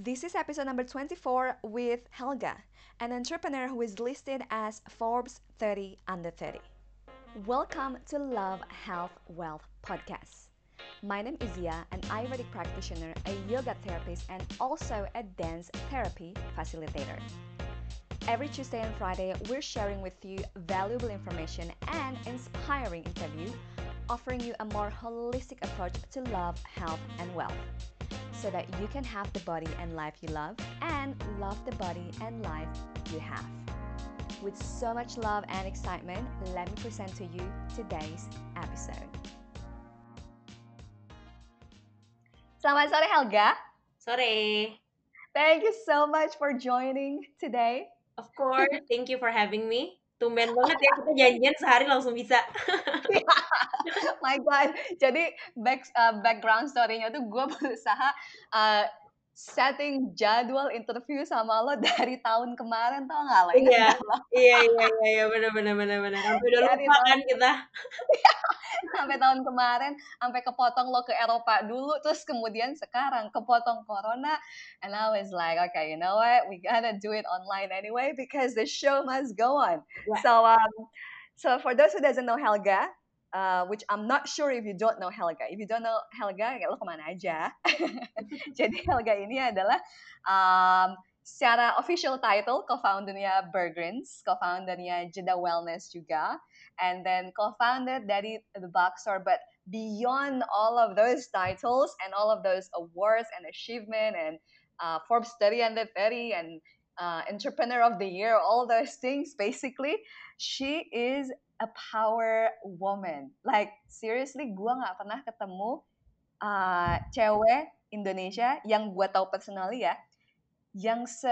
This is episode number 24 with Helga, an entrepreneur who is listed as Forbes 30 Under 30. Welcome to Love, Health, Wealth podcast. My name is Zia, an Ayurvedic practitioner, a yoga therapist, and also a dance therapy facilitator. Every Tuesday and Friday, we're sharing with you valuable information and inspiring interview, offering you a more holistic approach to love, health, and wealth so that you can have the body and life you love and love the body and life you have. With so much love and excitement, let me present to you today's episode. Selamat sore Helga. Sore. Thank you so much for joining today. Of course, thank you for having me. Tumben banget ya kita janjian sehari langsung bisa. My God. Jadi back, uh, background story-nya tuh gue berusaha uh, setting jadwal interview sama lo dari tahun kemarin tau gak lo? Iya, iya, iya, iya, iya, bener, bener, bener, bener. Sampai udah lupa kan kita. sampai tahun kemarin, sampai kepotong lo ke Eropa dulu, terus kemudian sekarang kepotong Corona, and I was like, okay, you know what, we gotta do it online anyway because the show must go on. Yeah. So, um, so for those who doesn't know Helga, uh, which I'm not sure if you don't know Helga. If you don't know Helga, ya lo kemana aja. Jadi Helga ini adalah um, secara official title co-foundernya Burgrins, co-foundernya Jeddah Wellness juga, and then co-founder dari The Boxer. But beyond all of those titles and all of those awards and achievement and uh, Forbes 30 under 30 and uh, Entrepreneur of the Year, all those things, basically, she is a power woman. Like seriously, gue nggak pernah ketemu uh, cewek Indonesia yang gue tahu personally ya, yang se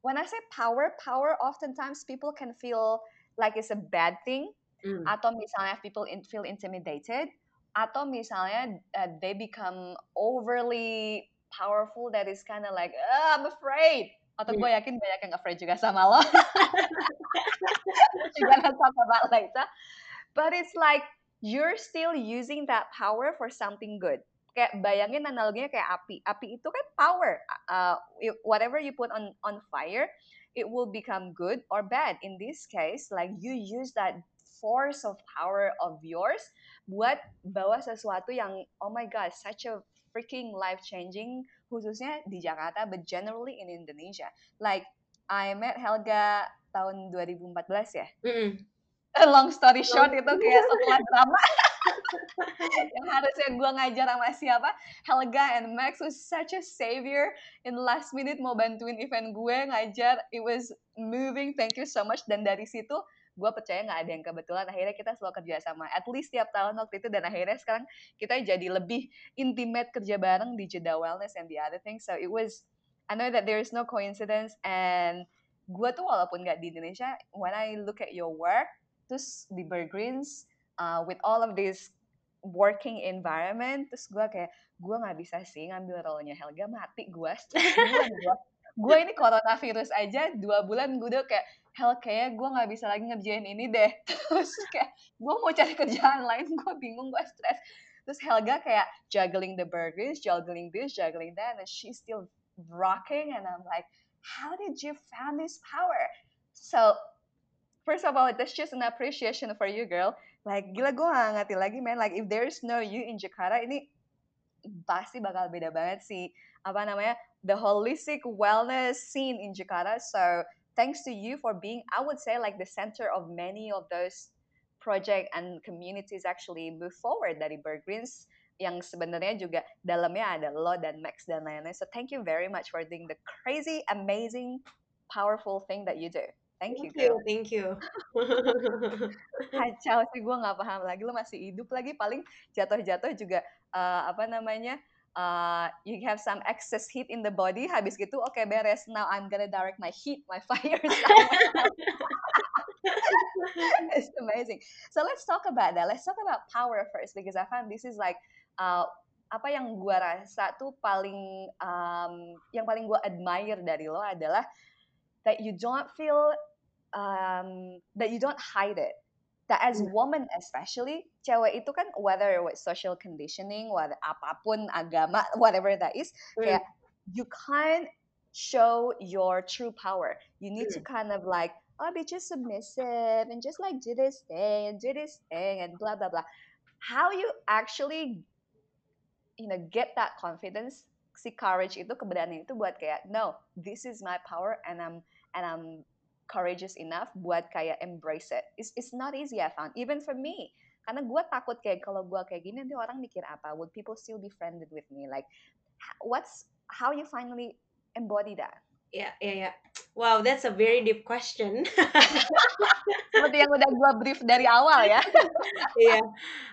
when I say power, power oftentimes people can feel like it's a bad thing, mm. atau misalnya people in, feel intimidated, atau misalnya uh, they become overly powerful that is kind of like oh, I'm afraid atau gue yakin banyak yang afraid juga sama lo. Talk about later. But it's like you're still using that power for something good. Kayak bayangin analoginya kayak api. Api itu kan power. Uh, whatever you put on on fire, it will become good or bad. In this case, like you use that force of power of yours buat bawa sesuatu yang oh my god, such a freaking life changing khususnya di Jakarta but generally in Indonesia. Like I met Helga tahun 2014 ya? Mm -hmm. long story short itu kayak setelah drama. Yang harusnya gue ngajar sama siapa? Helga and Max was such a savior. In last minute mau bantuin event gue ngajar it was moving. Thank you so much. Dan dari situ gue percaya nggak ada yang kebetulan. Akhirnya kita selalu kerja sama at least tiap tahun waktu itu. Dan akhirnya sekarang kita jadi lebih intimate kerja bareng di Jeddah Wellness and the other things. So it was I know that there is no coincidence. And gue tuh walaupun nggak di Indonesia when I look at your work terus di Burgreens uh, with all of this working environment terus gue kayak gue nggak bisa sih ngambil role-nya Helga. Mati gue gue ini coronavirus aja dua bulan gue udah kayak hell kayak gue nggak bisa lagi ngerjain ini deh. Terus kayak gue mau cari kerjaan lain gue bingung gue stres. Terus Helga kayak juggling the burgers juggling this juggling that and she's still rocking and I'm like how did you found this power? So first of all that's just an appreciation for you girl. Like gila gue gak ngerti lagi man. Like if there's no you in Jakarta ini pasti bakal beda banget sih. Apa namanya the holistic wellness scene in Jakarta. So thanks to you for being, I would say, like the center of many of those project and communities actually move forward dari Burgreens yang sebenarnya juga dalamnya ada lo dan Max dan lain-lain. So thank you very much for doing the crazy, amazing, powerful thing that you do. Thank, thank you. thank you. Kacau sih gue nggak paham lagi lo masih hidup lagi paling jatuh-jatuh juga uh, apa namanya uh, you have some excess heat in the body habis gitu oke okay, beres. Now I'm gonna direct my heat my fire it's amazing. So let's talk about that. Let's talk about power first because I found this is like uh, apa yang gue rasa tuh paling um, yang paling gue admire dari lo adalah that you don't feel um, that you don't hide it that as woman especially cewek itu kan whether with social conditioning whether apapun agama whatever that is mm. kayak you can't show your true power. You need to Hmm. kind of like, oh, be just submissive and just like do this thing and do this thing and blah blah blah. How you actually, you know, get that confidence, si courage itu keberanian itu buat kayak, no, this is my power and I'm and I'm courageous enough buat kayak embrace it. It's it's not easy I found even for me. Karena gue takut kayak kalau gue kayak gini nanti orang mikir apa? Would people still be friended with me? Like, what's how you finally embody that? Ya, ya, ya. Wow, that's a very deep question. Seperti yang udah gue brief dari awal ya. Iya.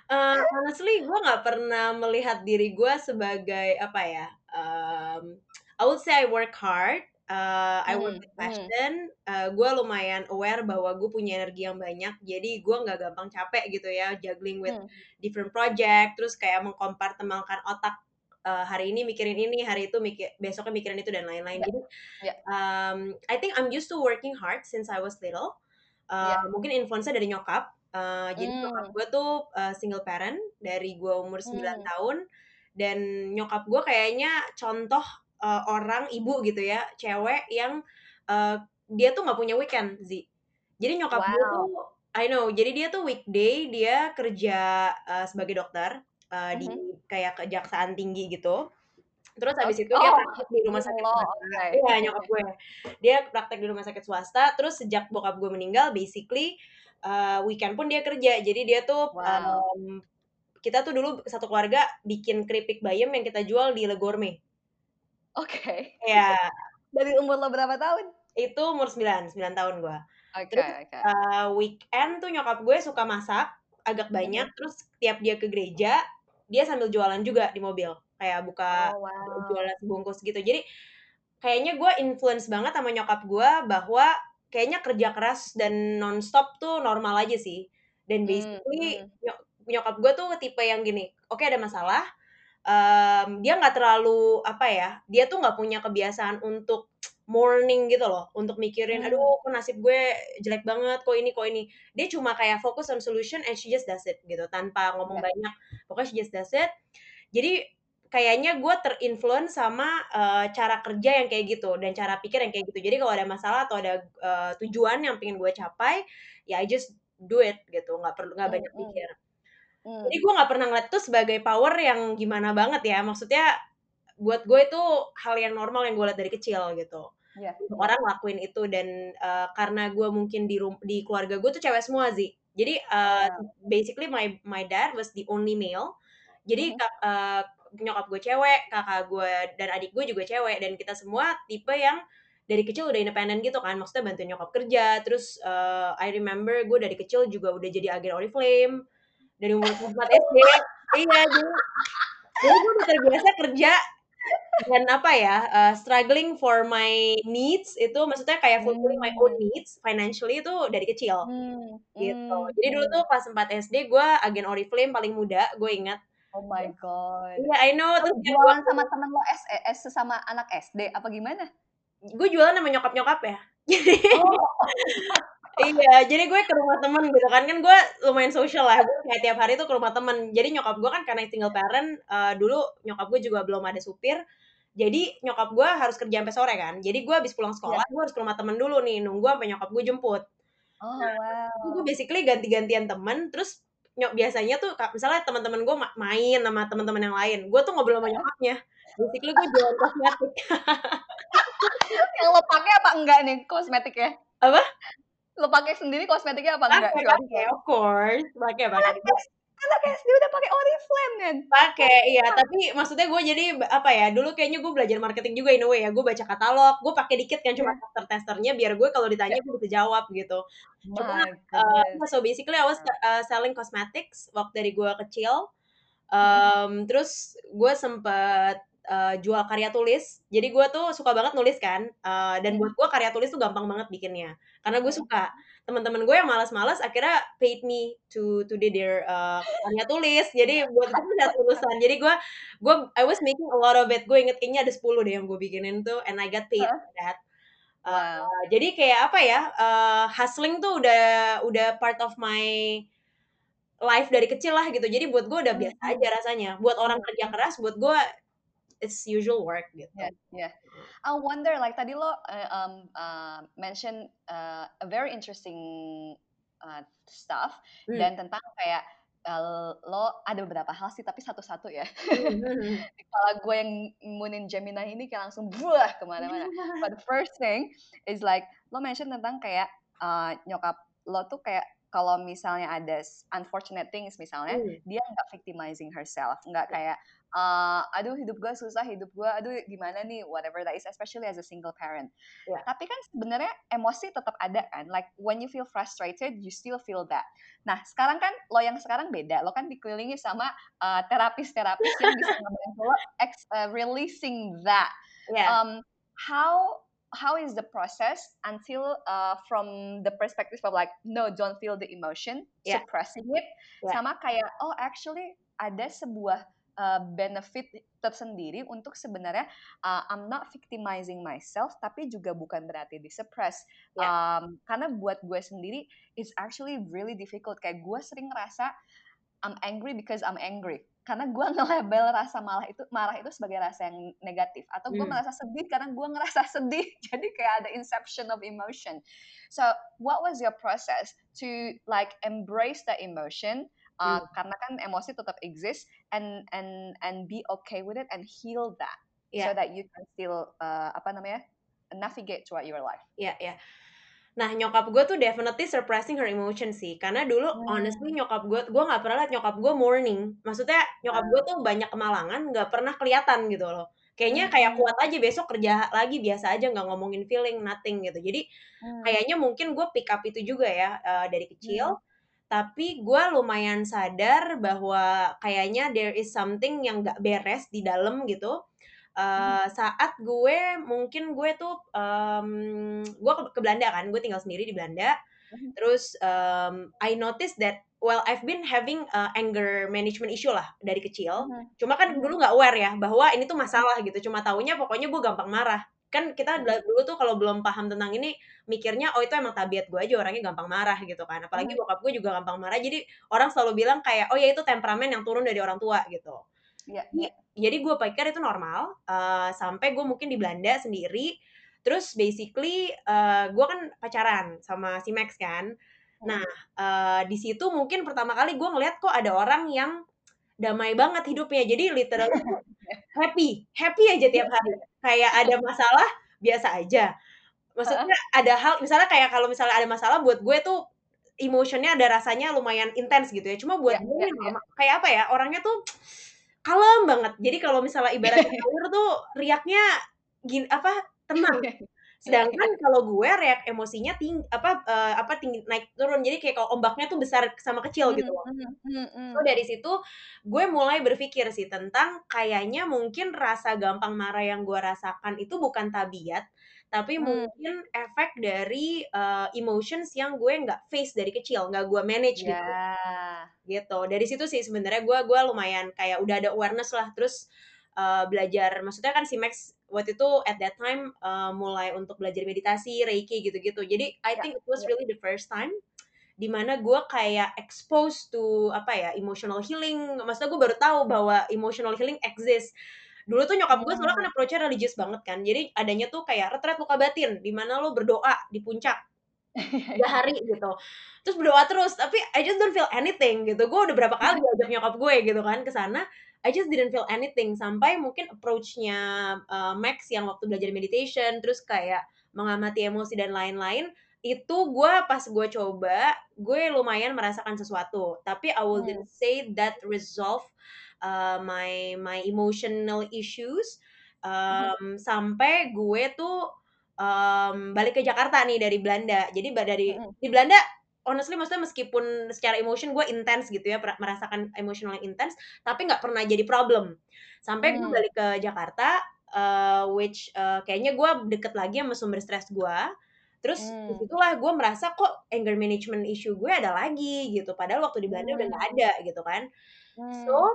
Eh, honestly, gue nggak pernah melihat diri gue sebagai apa ya? Um, I would say I work hard. Uh, I work Hmm, with hmm, passion. Uh, gue lumayan aware bahwa gue punya energi yang banyak. Jadi gue nggak gampang capek gitu ya, juggling with hmm, different project. Terus kayak mengkompartementalkan otak. Uh, hari ini mikirin ini, hari itu mikir, besoknya mikirin itu dan lain-lain. ya, Jadi, ya, um, I think I'm used to working hard since I was little. Uh, ya. mungkin influence dari nyokap. Uh, jadi nyokap Hmm, gue tuh uh, single parent dari gue umur 9 hmm, tahun dan nyokap gue kayaknya contoh uh, orang ibu gitu ya, cewek yang uh, dia tuh nggak punya weekend, Zi. Jadi nyokap gue tuh wow. I know, jadi dia tuh weekday dia kerja uh, sebagai dokter uh, di Mhm. kayak kejaksaan tinggi gitu. Terus habis itu dia Oh, praktek di rumah sakit law. swasta. Iya, oke, nyokap gue. Dia praktek di rumah sakit swasta. Terus sejak bokap gue meninggal, basically uh, weekend pun dia kerja. Jadi dia tuh Wow. um, kita tuh dulu satu keluarga bikin keripik bayam yang kita jual di Le Gourmet. Oke. Ya, Dari umur lo berapa tahun? itu umur 9, 9 tahun gue. Oke, Terus oke. uh, weekend tuh nyokap gue suka masak agak banyak. Mhm. Terus tiap dia ke gereja, dia sambil jualan juga di mobil. Kayak buka Oh, wow. jualan sebungkus gitu. Jadi kayaknya gue influence banget sama nyokap gue bahwa kayaknya kerja keras dan nonstop tuh normal aja sih. Dan Hmm, basically hmm. nyok- nyokap gue tuh tipe yang gini, oke ada masalah, em, dia nggak terlalu apa ya, dia tuh nggak punya kebiasaan untuk mourning gitu loh, untuk mikirin, Hmm. aduh kok nasib gue jelek banget, kok ini, kok ini. Dia cuma kayak fokus on solution and she just does it gitu, tanpa ngomong Ya. banyak. Pokoknya she just does it. Jadi kayaknya gue terinfluence sama uh, cara kerja yang kayak gitu dan cara pikir yang kayak gitu. Jadi kalau ada masalah atau ada uh, tujuan yang pengen gue capai, ya I just do it gitu, nggak perlu nggak Hmm, banyak hmm, mikir. hmm. Jadi gue nggak pernah ngeliat tuh sebagai power yang gimana banget ya. Maksudnya buat gue itu hal yang normal yang gue lihat dari kecil gitu. Untuk ya. orang lakuin itu dan uh, karena gue mungkin di rum- di keluarga gue tuh cewek semua sih. Jadi uh, Wow. basically my my dad was the only male. Jadi Mhm. kak, uh, nyokap gue cewek, kakak gue dan adik gue juga cewek dan kita semua tipe yang dari kecil udah independen gitu kan. Maksudnya bantuin nyokap kerja. Terus uh, I remember gue dari kecil juga udah jadi agen Oriflame dari umur 4 SD. Iya, jadi jadi gue udah terbiasa kerja dan apa ya uh, struggling for my needs itu maksudnya kayak fulfilling my own Hmm, needs financially itu dari kecil hmm, gitu hmm, jadi dulu hmm. tuh kelas 4 SD gue agen Oriflame paling muda gue ingat Oh my God. iya I know terus jualan sama temen lo S, eh, S sesama anak SD apa gimana? gue jualan sama nyokap nyokap ya jadi Oh, iya jadi gue ke rumah temen gitu kan kan gue lumayan social lah gue kayak tiap hari tuh ke rumah temen jadi nyokap gue kan karena single parent uh, dulu nyokap gue juga belum ada supir jadi nyokap gue harus kerja sampai sore kan jadi gue habis pulang ya. sekolah gue harus ke rumah temen dulu nih nunggu sampai nyokap gue jemput Oh Nah, itu gue wow. basically ganti-gantian temen, terus nyok biasanya tuh misalnya teman-teman gue ma- main sama teman-teman yang lain, gue tuh ngobrol sama nyokapnya. Basically gue jualan kosmetik. Yang lo pakai apa enggak nih kosmetiknya? Apa? Lo pakai sendiri kosmetiknya apa enggak Pakai, pakai, of course, pakai, pakai. Anak SD udah pakai Oriflame kan? Pakai, iya. Tapi maksudnya gue jadi apa ya? Dulu kayaknya gue belajar marketing juga in a way ya. Gue baca katalog, gue pakai dikit kan cuma Ya. tester-testernya biar gue kalau ditanya Ya. gue bisa jawab gitu. Cuma uh, so basically I was uh, selling cosmetics waktu dari gue kecil. Um, terus gue sempet uh, jual karya tulis. Jadi gue tuh suka banget nulis kan. Uh, dan buat gue karya tulis tuh gampang banget bikinnya. Karena gue Mhm. suka. Teman-teman gue yang malas-malas akhirnya paid me to to do their uh, karya tulis. Jadi buat itu tuh udah lulusan. Jadi gue gue I was making a lot of it. Gue inget kayaknya ada 10 deh yang gue bikinin tuh and I got paid for that. Uh, Wow. jadi kayak apa ya? Uh, hustling tuh udah udah part of my life dari kecil lah gitu. Jadi buat gue udah biasa Mhm. aja rasanya. Buat orang kerja keras, buat gue it's usual work gitu. Yeah, yeah. I wonder like tadi lo uh, um, uh, mention uh, a very interesting uh, stuff Hmm. dan tentang kayak uh, lo ada beberapa hal sih tapi satu-satu ya. Hmm. Kalau gue yang imunin Gemini ini kayak langsung buah ke mana-mana. But the first thing is like lo mention tentang kayak uh, nyokap lo tuh kayak kalau misalnya ada unfortunate things misalnya Hmm. dia nggak victimizing herself nggak kayak uh, aduh hidup gue susah hidup gue aduh gimana nih whatever that is especially as a single parent Ya. tapi kan sebenarnya emosi tetap ada kan like when you feel frustrated you still feel that nah sekarang kan lo yang sekarang beda lo kan dikelilingi sama uh, terapis-terapis yang bisa ngebantu lo ex- uh, releasing that Yeah. um, how how is the process until uh, from the perspective of like no don't feel the emotion Yeah. suppressing it Yeah. sama kayak oh actually ada sebuah uh, benefit tersendiri untuk sebenarnya uh, I'm not victimizing myself tapi juga bukan berarti disuppress. Um, karena buat gue sendiri it's actually really difficult. Kayak gue sering ngerasa I'm angry because I'm angry. Karena gue nge-label rasa marah itu marah itu sebagai rasa yang negatif. Atau gue Hmm. merasa sedih karena gue ngerasa sedih. Jadi kayak ada inception of emotion. So what was your process to like embrace the emotion uh, Hmm. karena kan emosi tetap exist and and and be okay with it and heal that Yeah. so that you can still uh, apa namanya navigate throughout your life Iya, iya. Nah, nyokap gue tuh definitely suppressing her emotion sih. Karena dulu, Hmm. honestly, nyokap gue, gue nggak pernah liat nyokap gue mourning. Maksudnya, nyokap gue tuh banyak kemalangan, nggak pernah kelihatan gitu loh. Kayaknya kayak Hmm. kuat aja, besok kerja lagi, biasa aja, nggak ngomongin feeling, nothing gitu. Jadi, Hmm. kayaknya mungkin gue pick up itu juga ya, eh, dari kecil. Hmm. Tapi gue lumayan sadar bahwa kayaknya there is something yang nggak beres di dalam gitu. Hmm. Eh, saat gue mungkin gue tuh em, gue ke, ke Belanda kan gue tinggal sendiri di Belanda Mhm. terus em, I noticed that well I've been having uh, anger management issue lah dari kecil Mhm. cuma kan dulu nggak aware ya bahwa ini tuh masalah gitu cuma taunya pokoknya gue gampang marah kan kita Mhm. dulu tuh kalau belum paham tentang ini mikirnya oh itu emang tabiat gue aja orangnya gampang marah gitu kan. Apalagi Mhm. bokap gue juga gampang marah. Jadi orang selalu bilang kayak oh ya itu temperamen yang turun dari orang tua gitu. Jadi, iya. jadi gue pikir itu normal uh, sampai gue mungkin di Belanda sendiri. Terus basically uh, gue kan pacaran sama si Max kan. Nah uh, di situ mungkin pertama kali gue ngeliat kok ada orang yang damai banget hidupnya. Jadi literally happy happy aja tiap hari kayak ada masalah biasa aja. Maksudnya ada hal misalnya kayak kalau misalnya ada masalah buat gue tuh emotionnya ada rasanya lumayan intens gitu ya. Cuma buat Iya, gue ini normal kayak apa ya orangnya tuh kalem banget. Jadi kalau misalnya ibarat air tuh riaknya gini apa tenang sedangkan kalau gue reak emosinya tinggi apa eh, apa tinggi naik turun jadi kayak kalau ombaknya tuh besar sama kecil gitu loh mhm, mhm. So dari situ gue mulai berpikir sih tentang kayaknya mungkin rasa gampang marah yang gue rasakan itu bukan tabiat, tapi Hmm. mungkin efek dari uh, emotions yang gue nggak face dari kecil, nggak gue manage gitu. Ya. Gitu. Dari situ sih sebenarnya gue gue lumayan kayak udah ada awareness lah, terus uh, belajar. Maksudnya kan si Max waktu itu at that time uh, mulai untuk belajar meditasi, reiki gitu-gitu. Jadi I Ya, think it was ya. really the first time di mana gue kayak exposed to apa ya emotional healing. Maksudnya gue baru tahu bahwa emotional healing exist. Dulu tuh nyokap gue soalnya kan approach-nya religious banget kan. Jadi adanya tuh kayak retret luka batin di mana lo berdoa di puncak. Tiga hari gitu. Terus berdoa terus tapi I just don't feel anything gitu. Gue udah berapa kali diajak nyokap gue gitu kan ke sana I just didn't feel anything sampai mungkin approach-nya uh, Max yang waktu belajar meditation terus kayak mengamati emosi dan lain-lain itu gue pas gue coba gue lumayan merasakan sesuatu tapi I Hmm. wouldn't say that resolve uh, my my emotional issues um, sampai gue tuh um, balik ke Jakarta nih dari Belanda jadi dari Mhm. di Belanda honestly maksudnya meskipun secara emotion gue intens gitu ya merasakan emosional yang intens tapi nggak pernah jadi problem sampai gue Hmm. balik ke Jakarta uh, which uh, kayaknya gue deket lagi sama sumber stres gue terus Hmm. di situlah gue merasa kok anger management issue gue ada lagi gitu padahal waktu di Belanda udah nggak Hmm. ada gitu kan so Hmm.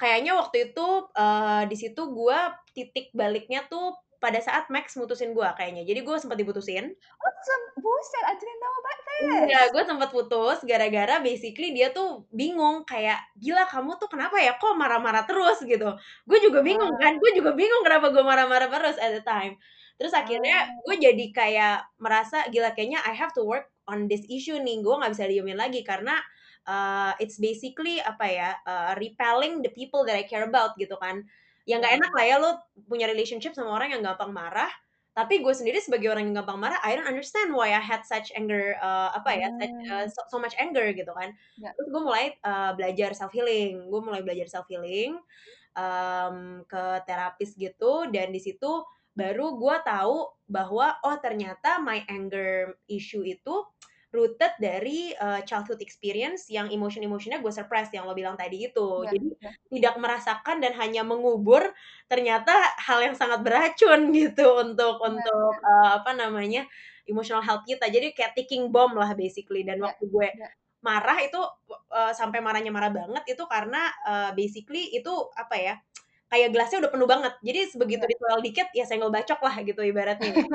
kayaknya waktu itu uh, di situ gue titik baliknya tuh pada saat Max mutusin gue kayaknya jadi gue sempat diputusin Awesome. Buset, I didn't know about Iya, gue sempet putus gara-gara basically dia tuh bingung kayak, "Gila kamu tuh kenapa ya, kok marah-marah terus?" Gitu. Gue juga bingung Ah. kan, gue juga bingung kenapa gue marah-marah terus at the time. Terus akhirnya gue Oh. jadi kayak merasa, "Gila kayaknya I have to work on this issue nih, gue nggak bisa diemin lagi." Karena, eee, it's basically apa ya, eee, repelling the people that I care about gitu kan. Ya nggak enak Hmm. lah ya lo punya relationship sama orang yang gampang marah, tapi gue sendiri sebagai orang yang gampang marah, I don't understand why I had such anger, eee, apa ya, such, Mmm. so so much anger gitu kan. Ya. Terus gue mulai, eee, belajar self healing, gue mulai belajar self healing, mmm, ke terapis gitu dan di situ baru gue tahu bahwa, oh ternyata my anger issue itu rooted dari, eee, childhood experience yang emotion-emotion-nya gue suppress yang lo bilang tadi itu. Ya Jadi ya. tidak merasakan dan hanya mengubur ternyata hal yang sangat beracun gitu untuk Iya untuk, iya. eee, apa namanya, emotional health kita. Jadi kayak ticking bomb lah basically dan Ya waktu gue ya. marah itu, eee, sampai marahnya marah banget itu karena, eee, basically itu apa ya, kayak gelasnya udah penuh banget. Jadi sebegitu Ya. dituang dikit, ya senggol bacok lah gitu ibaratnya ya.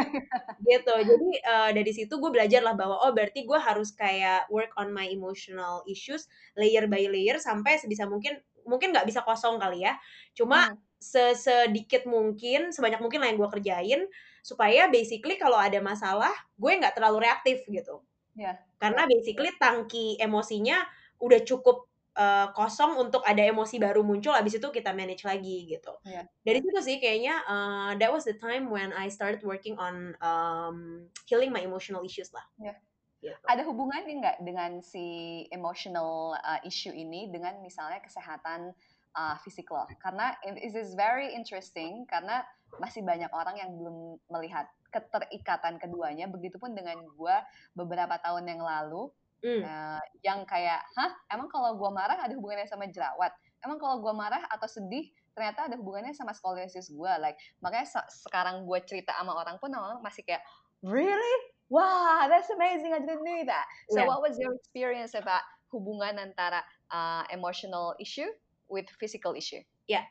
Gitu. Jadi, eee, dari situ gue belajar lah bahwa, oh berarti gue harus kayak work on my emotional issues layer by layer sampai sebisa mungkin mungkin nggak bisa kosong kali ya, cuma Hmm. se sedikit mungkin, sebanyak mungkin lah yang gue kerjain, supaya basically kalau ada masalah, gue nggak terlalu reaktif gitu. Ya Karena basically tangki emosinya udah cukup, eee, kosong untuk ada emosi baru muncul, habis itu kita manage lagi gitu. Ya Dari situ sih kayaknya, eee, that was the time when I started working on, mmm, healing my emotional issues lah. Ya. Gitu. Ada hubungannya nggak dengan si emotional, eee, issue ini dengan misalnya kesehatan, eee, fisik lo? Karena it is very interesting karena masih banyak orang yang belum melihat keterikatan keduanya, begitupun dengan gue beberapa tahun yang lalu, Mmm. eee, yang kayak, "Hah, emang kalau gue marah ada hubungannya sama jerawat? Emang kalau gue marah atau sedih ternyata ada hubungannya sama skoliosis gue?" Like makanya se sekarang gue cerita sama orang pun orang masih kayak, "Really? Wow, that's amazing, I didn't knew that." So Iya. what was your experience about hubungan antara, eee, emotional issue with physical issue? Ya.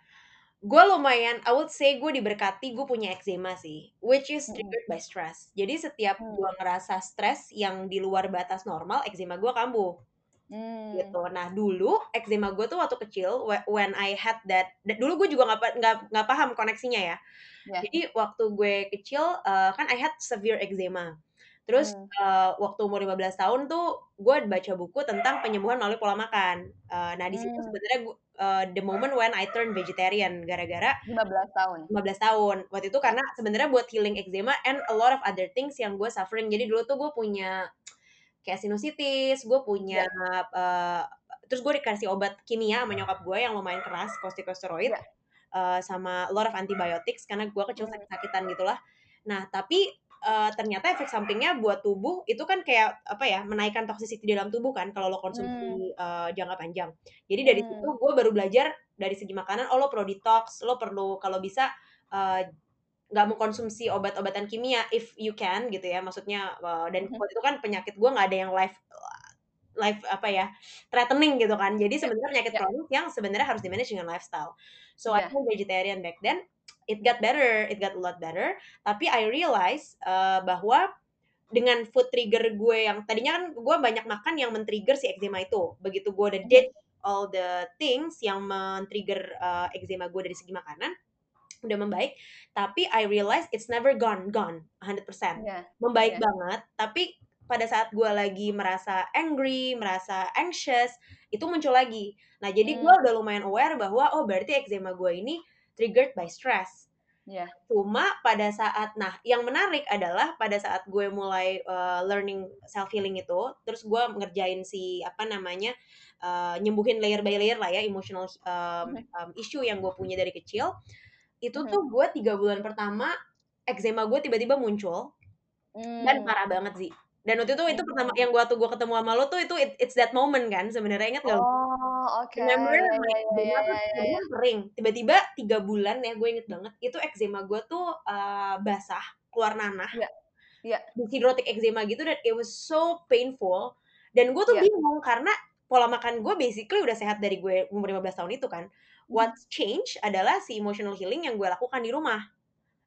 Gue lumayan I would say gue diberkati gue punya eczema sih, which is triggered by stress. Jadi setiap Mmm. gue ngerasa stres yang di luar batas normal, eczema gue kambuh. Mmm. Gitu. Nah dulu eczema gue tuh waktu kecil whe when I had that dulu gue juga nggak nggak nggak paham koneksinya ya. Ya. Jadi waktu gue kecil, eee, kan I had severe eczema. Terus, Mmm. eee, waktu umur 15 tahun tuh gue baca buku tentang penyembuhan melalui pola makan. Eee, nah di situ Mmm. sebenarnya eee, the moment when I turn vegetarian gara-gara 15 tahun? 15 tahun. Waktu itu karena sebenarnya buat healing eczema and a lot of other things yang gue suffering. Jadi dulu tuh gue punya kayak sinusitis, gue punya, Ya. eee, terus gue dikasih obat kimia sama nyokap gue yang lumayan keras, corticosteroid, Ya. eee, sama a lot of antibiotics karena gue kecil Mmm. sakit-sakitan gitulah. Nah tapi, eee, ternyata efek sampingnya buat tubuh itu kan kayak apa ya, menaikkan toxicity di dalam tubuh kan kalau lo konsumsi, eee, jangka panjang. Jadi dari situ Mmm. gue baru belajar dari segi makanan, oh lo perlu detox, lo perlu kalau bisa, eee, nggak mengkonsumsi obat-obatan kimia if you can gitu ya, maksudnya, dan Mhm. waktu itu kan penyakit gue nggak ada yang life life apa ya, threatening gitu kan. Jadi Ya sebenarnya penyakit ya. kronis yang sebenarnya harus di-manage dengan lifestyle. So I Ya. vegetarian back then, it got better, it got a lot better. Tapi I realize, eee, bahwa dengan food trigger gue yang tadinya kan gue banyak makan yang men-trigger si eczema itu. Begitu gue udah Mhm. ditch all the things yang men-trigger, eee, eczema gue dari segi makanan, udah membaik, tapi I realize it's never gone gone 100%. Iya Membaik iya. banget, tapi pada saat gue lagi merasa angry, merasa anxious, itu muncul lagi. Nah jadi gue Mmm. udah lumayan aware bahwa, oh berarti eczema gue ini triggered by stress. Iya. Cuma pada saat nah yang menarik adalah pada saat gue mulai, eee, learning self healing itu, terus gue ngerjain si apa namanya, eee, nyembuhin layer by layer lah ya emotional, Mhm. mmm, issue yang gue punya dari kecil, itu Mhm. tuh gue 3 bulan pertama eczema gue tiba-tiba muncul dan Mmm. parah banget sih. Dan waktu itu itu pertama Mmm. yang waktu gue ketemu sama lo tuh itu it it's that moment kan sebenarnya, inget lo? Oh, oke. Remember ya tuh ya ya tadinya ya. kering, tiba-tiba 3 bulan ya gue inget banget, itu eczema gue tuh, eee, basah, keluar nanah, Iya iya. hidrotic eczema gitu dan it was so painful. Dan gue tuh Iya. bingung karena pola makan gue basically udah sehat dari gue umur 15 tahun itu kan. Mhm. What's change adalah si emotional healing yang gue lakukan di rumah.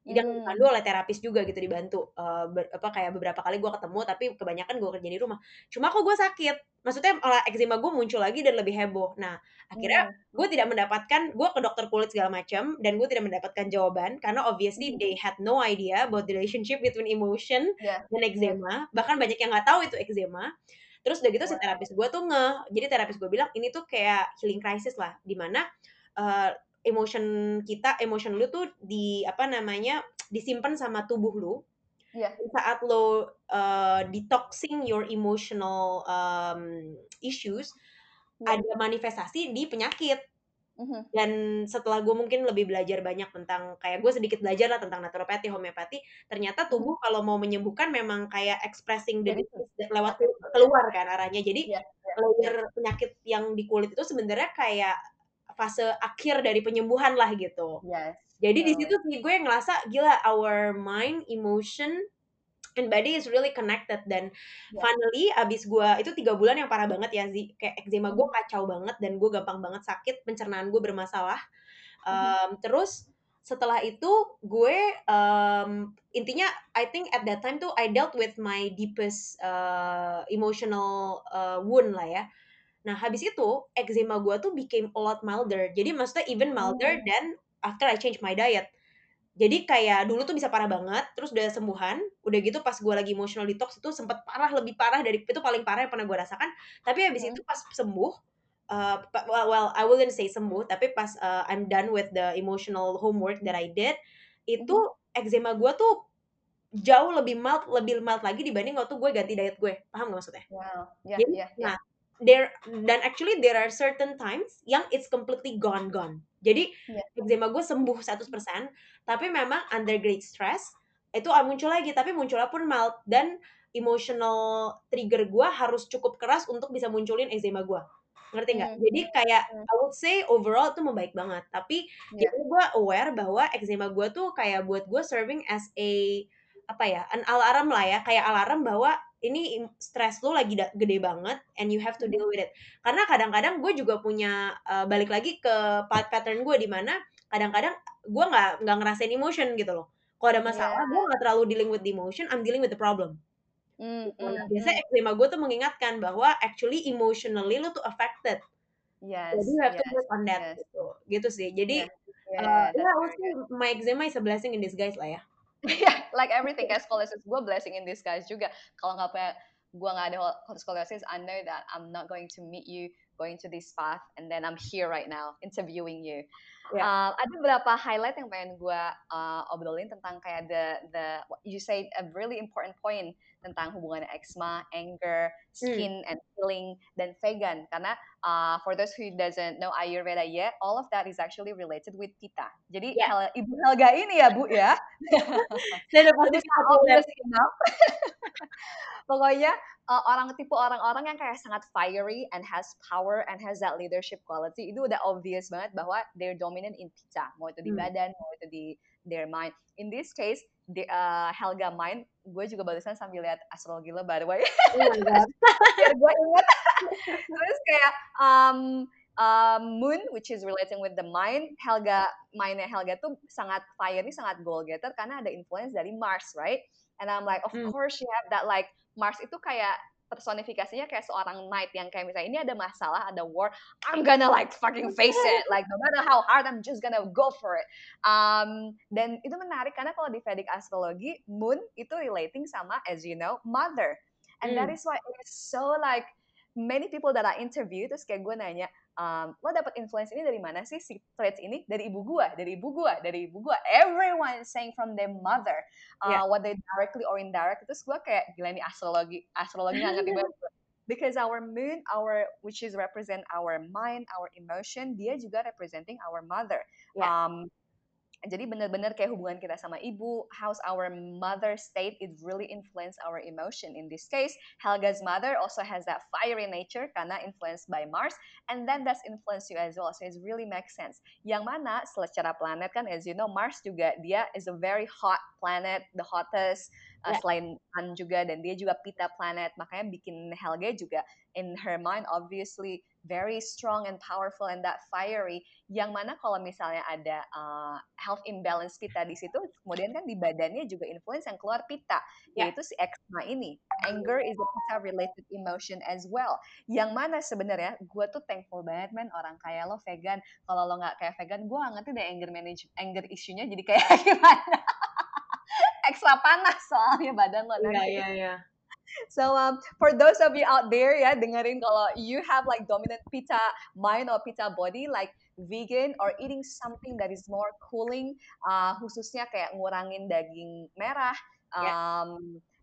Jadi aku Hmm. dipandu oleh terapis juga gitu dibantu, eee, ber apa, kayak beberapa kali gue ketemu, tapi kebanyakan gue kerja di rumah. Cuma kok gue sakit, maksudnya malah eczema gue muncul lagi dan lebih heboh. Nah, akhirnya Hmm. gue tidak mendapatkan gue ke dokter kulit segala macam dan gue tidak mendapatkan jawaban karena obviously Mhm. they had no idea about the relationship between emotion Iya, dan eczema, bahkan banyak yang nggak tahu itu eczema. Terus udah gitu si terapis gue tuh ngeh, jadi terapis gue bilang, "Ini tuh kayak healing crisis lah, di mana, eee, emotion kita emotion lu tuh di apa namanya, disimpan sama tubuh lu. Iya. Di saat lo, eee, detoxing your emotional, mmm, issues, Iya. ada manifestasi di penyakit." Mhm. Dan setelah gue mungkin lebih belajar banyak tentang kayak gue sedikit belajar lah tentang naturopati, homeopati, ternyata Mhm. tubuh kalau mau menyembuhkan memang kayak expressing the Jadi disease lewat sakit. keluar kan arahnya. Jadi Iya iya iya. layer penyakit yang di kulit itu sebenarnya kayak fase akhir dari penyembuhan lah gitu. Yes, Jadi di betul. situ sih gue ngerasa gila our mind, emotion, and body is really connected dan Iya. finally abis gue itu 3 bulan yang parah banget ya Zi, kayak eczema gue Mhm. kacau banget dan gue gampang banget sakit, pencernaan gue bermasalah. Mhm. Mmm, terus setelah itu gue, mmm, intinya I think at that time tuh I dealt with my deepest, eee, emotional, eee, wound lah ya. Nah habis itu eczema gue tuh became a lot milder. Jadi maksudnya even milder Mmm. than after I change my diet. Jadi kayak dulu tuh bisa parah banget, terus udah sembuhan, udah gitu pas gue lagi emotional detox itu sempet parah, lebih parah dari itu paling parah yang pernah gue rasakan. Tapi habis Mhm. itu pas sembuh, pa well well I wouldn't say sembuh, tapi pas, eee, I'm done with the emotional homework that I did, itu Mhm. eczema gue tuh jauh lebih mild lebih mild lagi dibanding waktu gue ganti diet gue, paham nggak maksudnya? Wow, iya Jadi iya iya. nah, there dan actually there are certain times yang it's completely gone gone. Jadi Iya. eczema gue sembuh 100%, tapi memang under great stress, itu, ah, muncul lagi, tapi munculnya pun mild dan emotional trigger gue harus cukup keras untuk bisa munculin eczema gue, ngerti nggak? Mmm, Jadi kayak mhm. I would say overall itu membaik banget, tapi Iya. jadi gue aware bahwa eczema gue tuh kayak buat gue serving as a apa ya, an alarm lah ya, kayak alarm bahwa ini stres lu lagi gede banget and you have to deal with it. Karena kadang-kadang gue juga punya, eee, balik lagi ke pa pattern gue di mana kadang-kadang gue nggak nggak ngerasain emotion gitu loh. Kalau ada masalah gue Iya. nggak terlalu dealing with the emotion, I'm dealing with the problem. Mmm, Gitu. Nah biasanya eczema gue tuh mengingatkan bahwa actually emotionally lu tuh affected. Yes Jadi you have to yes work on that yes. gitu, gitu sih. Jadi, Yes, yeah, very say good. my eczema is a blessing in disguise lah ya. Iya, like everything kayak scoliosis gue blessing in disguise juga. Kalau nggak punya gue nggak ada scoliosis, I know that I'm not going to meet you going to this path and then I'm here right now interviewing you. Ya. Eee, ada beberapa highlight yang pengen gue, eee, obrolin tentang kayak the the you said a really important point tentang hubungan eczema, anger, Mmm. skin and healing, dan vegan. Karena, eee, for those who doesn't know Ayurveda yet, all of that is actually related with Pitta. Jadi Ya. Hel Ibu Helga ini ya, Bu, ya. Saya enough. Pokoknya, eee, orang tipe orang-orang yang kayak sangat fiery and has power and has that leadership quality itu udah obvious banget bahwa they're dominant in Pitta, mau itu di Mmm. badan, mau itu di their mind. In this case, the eee, Helga mind, gue juga barusan sambil lihat astrologi lo by the way. Oh gue inget. Terus kayak, um, um, moon which is relating with the mind, Helga mind-nya Helga tuh sangat fiery, sangat goal getter karena ada influence dari Mars, right? And I'm like, of Mmm. course you have that like Mars itu kayak personifikasinya kayak seorang knight yang kayak misalnya ini ada masalah, ada war, I'm gonna like fucking face it, like no matter how hard, I'm just gonna go for it. Um, dan itu menarik karena kalau di Vedic astrology, moon itu relating sama as you know, mother. And that Mmm. is why it is so like many people that I interview terus kayak gue nanya, um, "Lo dapet influence ini dari mana sih si traits ini?" "Dari ibu gua dari ibu gua dari ibu gua." Everyone saying from their mother, uh, whether directly or indirect. Terus gue kayak, gila nih astrologi astrologinya ngerti banget gue. Because our moon, our which is represent our mind, our emotion, dia juga representing our mother. Ya. Um, jadi bener-bener kayak hubungan kita sama ibu, how's our mother state, it really influence our emotion. In this case, Helga's mother also has that fiery nature karena influenced by Mars, and then that's influence you as well. So it really makes sense. Yang mana secara planet kan, as you know, Mars juga dia is a very hot planet, the hottest uh, Ya. selain Sun juga, dan dia juga Pitta planet. Makanya bikin Helga juga in her mind obviously very strong and powerful and that fiery yang mana kalau misalnya ada uh, health imbalance pita di situ kemudian kan di badannya juga influence yang keluar pita yeah. yaitu si eczema ini anger is a pita related emotion as well yang mana sebenarnya gue tuh thankful banget man orang kayak lo vegan kalau lo nggak kayak vegan gue nggak ngerti deh anger manage anger isunya jadi kayak gimana ekstra panas soalnya badan lo nanti. Iya, iya, iya. So um, for those of you out there ya dengerin kalau you have like dominant pita mind or pita body like vegan or eating something that is more cooling uh, khususnya kayak ngurangin daging merah um, yeah.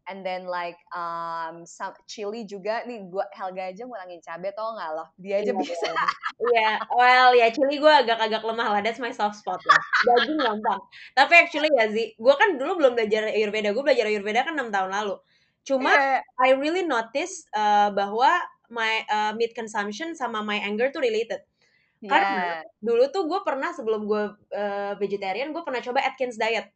and then like um, some chili juga nih gua Helga aja ngurangin cabai tau nggak loh dia aja yeah, bisa. iya. Yeah. well ya yeah, chili gue agak-agak lemah lah that's my soft spot lah. Daging gampang. Tapi actually ya sih gue kan dulu belum belajar Ayurveda. Gue belajar Ayurveda kan enam tahun lalu Cuma yeah. I really notice uh, bahwa my uh, meat consumption sama my anger tuh related. Yeah. Karena dulu tuh gue pernah sebelum gue uh, vegetarian, gue pernah coba Atkins diet.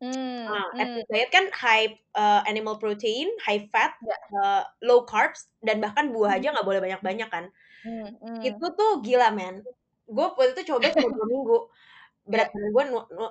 Mm, nah, mm. Atkins diet kan high uh, animal protein, high fat, yeah. uh, low carbs, dan bahkan buah aja nggak boleh banyak-banyak kan. Mm, mm. Itu tuh gila men. Gue waktu itu coba cuma dua minggu. Berat yeah. gue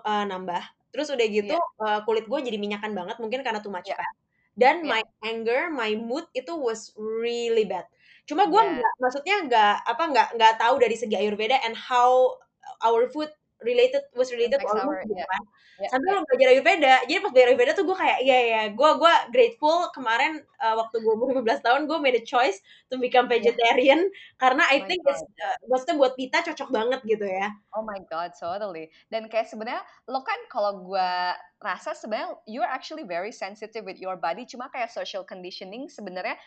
uh, nambah. Terus udah gitu yeah. uh, kulit gue jadi minyakan banget, mungkin karena too much yeah. fat dan yeah. my anger, my mood itu was really bad. Cuma gue yeah. nggak, maksudnya nggak apa nggak nggak tahu dari segi Ayurveda and how our food related was related to mood gitu kan. Yeah, Sampai yeah. lo belajar Ayurveda, jadi pas belajar Ayurveda tuh gue kayak iya ya, gue gue grateful kemarin uh, waktu gue umur 15 tahun gue made a choice to become vegetarian yeah. karena I oh think it's uh, maksudnya buat pita cocok banget gitu ya. Oh my god, totally. Dan kayak sebenarnya lo kan kalau gue rasa sebenarnya you're actually very sensitive with your body, cuma kayak social conditioning sebenarnya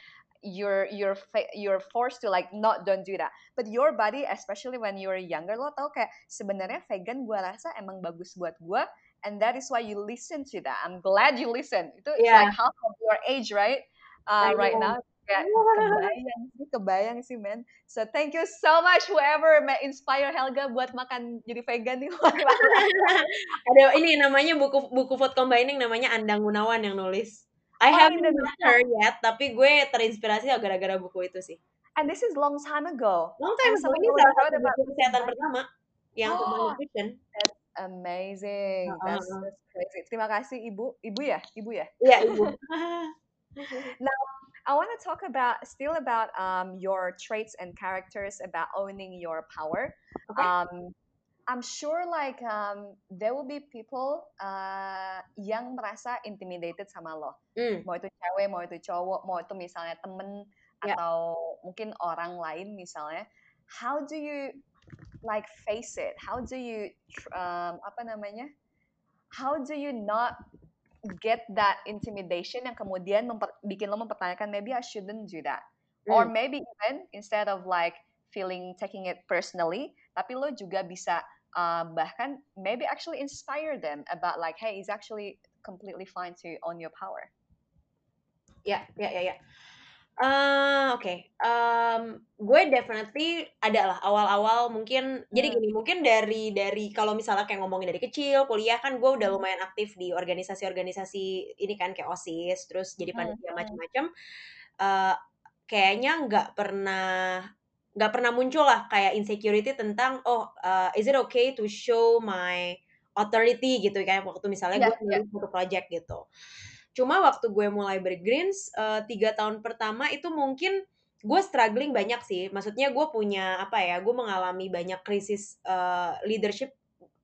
you're you're you're forced to like not don't do that but your body especially when you're younger lo tau kayak sebenarnya vegan gue rasa emang bagus buat gue and that is why you listen to that. I'm glad you listen. Itu yeah. like half of your age, right? Uh, right now. Kayak kebayang sih, kebayang sih, man. So thank you so much whoever may inspire Helga buat makan jadi vegan nih. Ada ini namanya buku buku food combining namanya Andang Gunawan yang nulis. I oh, haven't read her yet, tapi gue terinspirasi gara-gara buku itu sih. And this is long time ago. Long time ago. Ini salah satu buku kesehatan pertama yang tentang nutrition. That's amazing. Uh, that's, that's crazy. Terima kasih Ibu. Ibu ya? Ibu ya? Iya, Ibu. now, I want to talk about still about um, your traits and characters about owning your power. Okay. Um, I'm sure like um, there will be people uh, yang merasa intimidated sama lo. Mm. Mau itu cewek, mau itu cowok, mau itu misalnya temen yeah. atau mungkin orang lain misalnya. How do you like face it? How do you um, apa namanya? How do you not get that intimidation yang kemudian memper, bikin lo mempertanyakan maybe I shouldn't do that. Mm. Or maybe even instead of like feeling taking it personally, tapi lo juga bisa uh, bahkan maybe actually inspire them about like hey, it's actually completely fine to own your power. Ya, yeah, ya, yeah, ya, yeah, ya. Uh, oke, okay. um, gue definitely ada lah awal-awal mungkin jadi hmm. gini, mungkin dari dari kalau misalnya kayak ngomongin dari kecil, kuliah kan gue udah hmm. lumayan aktif di organisasi-organisasi ini kan kayak OSIS, terus jadi panitia hmm, hmm. macam-macam, uh, kayaknya nggak pernah nggak pernah muncul lah kayak insecurity tentang, "Oh, uh, is it okay to show my authority?" Gitu kayak waktu misalnya yeah, gue yeah. satu project gitu. Cuma waktu gue mulai bergreens uh, tiga tahun pertama itu mungkin gue struggling banyak sih. Maksudnya gue punya apa ya? Gue mengalami banyak krisis uh, leadership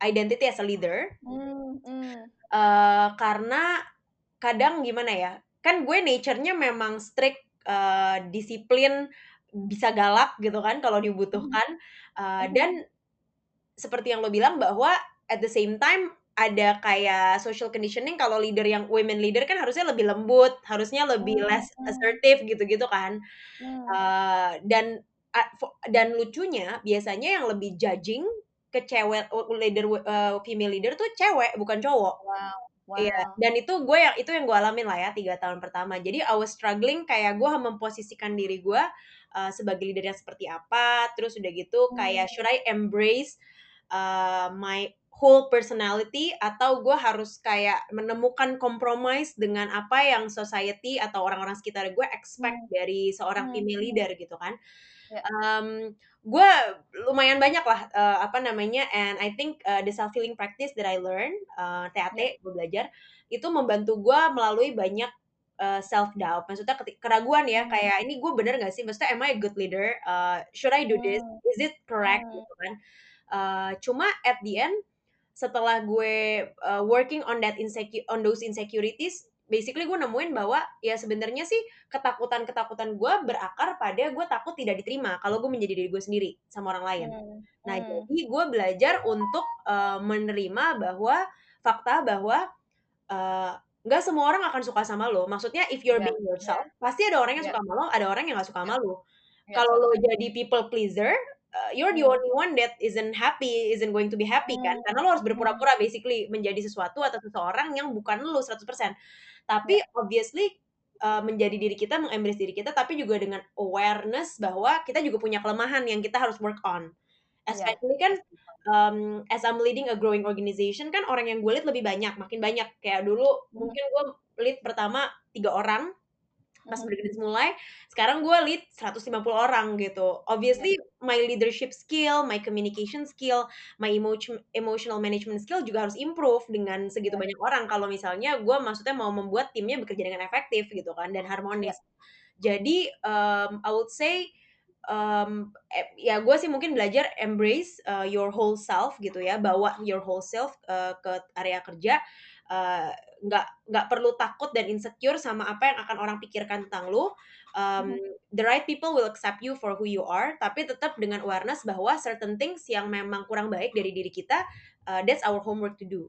identity as a leader. Mm, mm. Uh, karena kadang gimana ya? Kan gue nature-nya memang strict, uh, disiplin, bisa galak gitu kan kalau dibutuhkan. Uh, dan seperti yang lo bilang bahwa at the same time ada kayak social conditioning kalau leader yang women leader kan harusnya lebih lembut, harusnya lebih hmm. less assertive gitu-gitu kan. Hmm. Uh, dan dan lucunya biasanya yang lebih judging ke cewek leader uh, female leader tuh cewek bukan cowok. Wow. Wow. Iya, dan itu gue yang itu yang gue alamin lah ya tiga tahun pertama. Jadi I was struggling kayak gue memposisikan diri gue uh, sebagai leader yang seperti apa. Terus udah gitu kayak hmm. should I embrace uh, my whole personality atau gue harus kayak menemukan compromise dengan apa yang society atau orang-orang sekitar gue expect hmm. dari seorang hmm. female leader gitu kan Ya. Um, gue lumayan banyak lah uh, apa namanya and I think uh, the self healing practice that I learn uh, TAT Ya. gue belajar itu membantu gue melalui banyak uh, self doubt maksudnya keraguan ya Hmm. kayak ini gue bener gak sih maksudnya am I a good leader uh, should I do this Hmm. is it correct Hmm. gitu kan Uh, cuma at the end setelah gue uh, working on that insecure on those insecurities basically gue nemuin bahwa ya sebenarnya sih ketakutan-ketakutan gue berakar pada gue takut tidak diterima kalau gue menjadi diri gue sendiri sama orang lain. Hmm. Nah, Hmm. jadi gue belajar untuk uh, menerima bahwa fakta bahwa uh, nggak semua orang akan suka sama lo. Maksudnya if you're Ya. being yourself, pasti ada orang yang Ya. suka sama lo, ada orang yang nggak suka sama lo. Ya, Kalau lo jadi people pleaser, uh, you're the Hmm. only one that isn't happy, isn't going to be happy kan? Hmm. Karena lo harus Hmm. berpura-pura basically menjadi sesuatu atau seseorang yang bukan lo 100%. Tapi Ya. obviously uh, menjadi diri kita, mengembrace diri kita, tapi juga dengan awareness bahwa kita juga punya kelemahan yang kita harus work on. Ya. Especially kan um, as I'm leading a growing organization kan orang yang gue lead lebih banyak, makin banyak. Kayak dulu Hmm. mungkin gue lead pertama tiga orang, pas Hmm. Mulai, sekarang gue lead 150 orang gitu. Obviously my leadership skill, my communication skill, my emotion emotional management skill juga harus improve dengan segitu Ya. banyak orang. Kalau misalnya gue maksudnya mau membuat timnya bekerja dengan efektif gitu kan dan harmonis. Jadi um, I would say um, eh, ya gue sih mungkin belajar embrace uh, your whole self gitu ya, bawa your whole self uh, ke area kerja. Uh, nggak nggak perlu takut dan insecure sama apa yang akan orang pikirkan tentang lu. Um, the right people will accept you for who you are, tapi tetap dengan awareness bahwa certain things yang memang kurang baik dari diri kita, uh, that's our homework to do.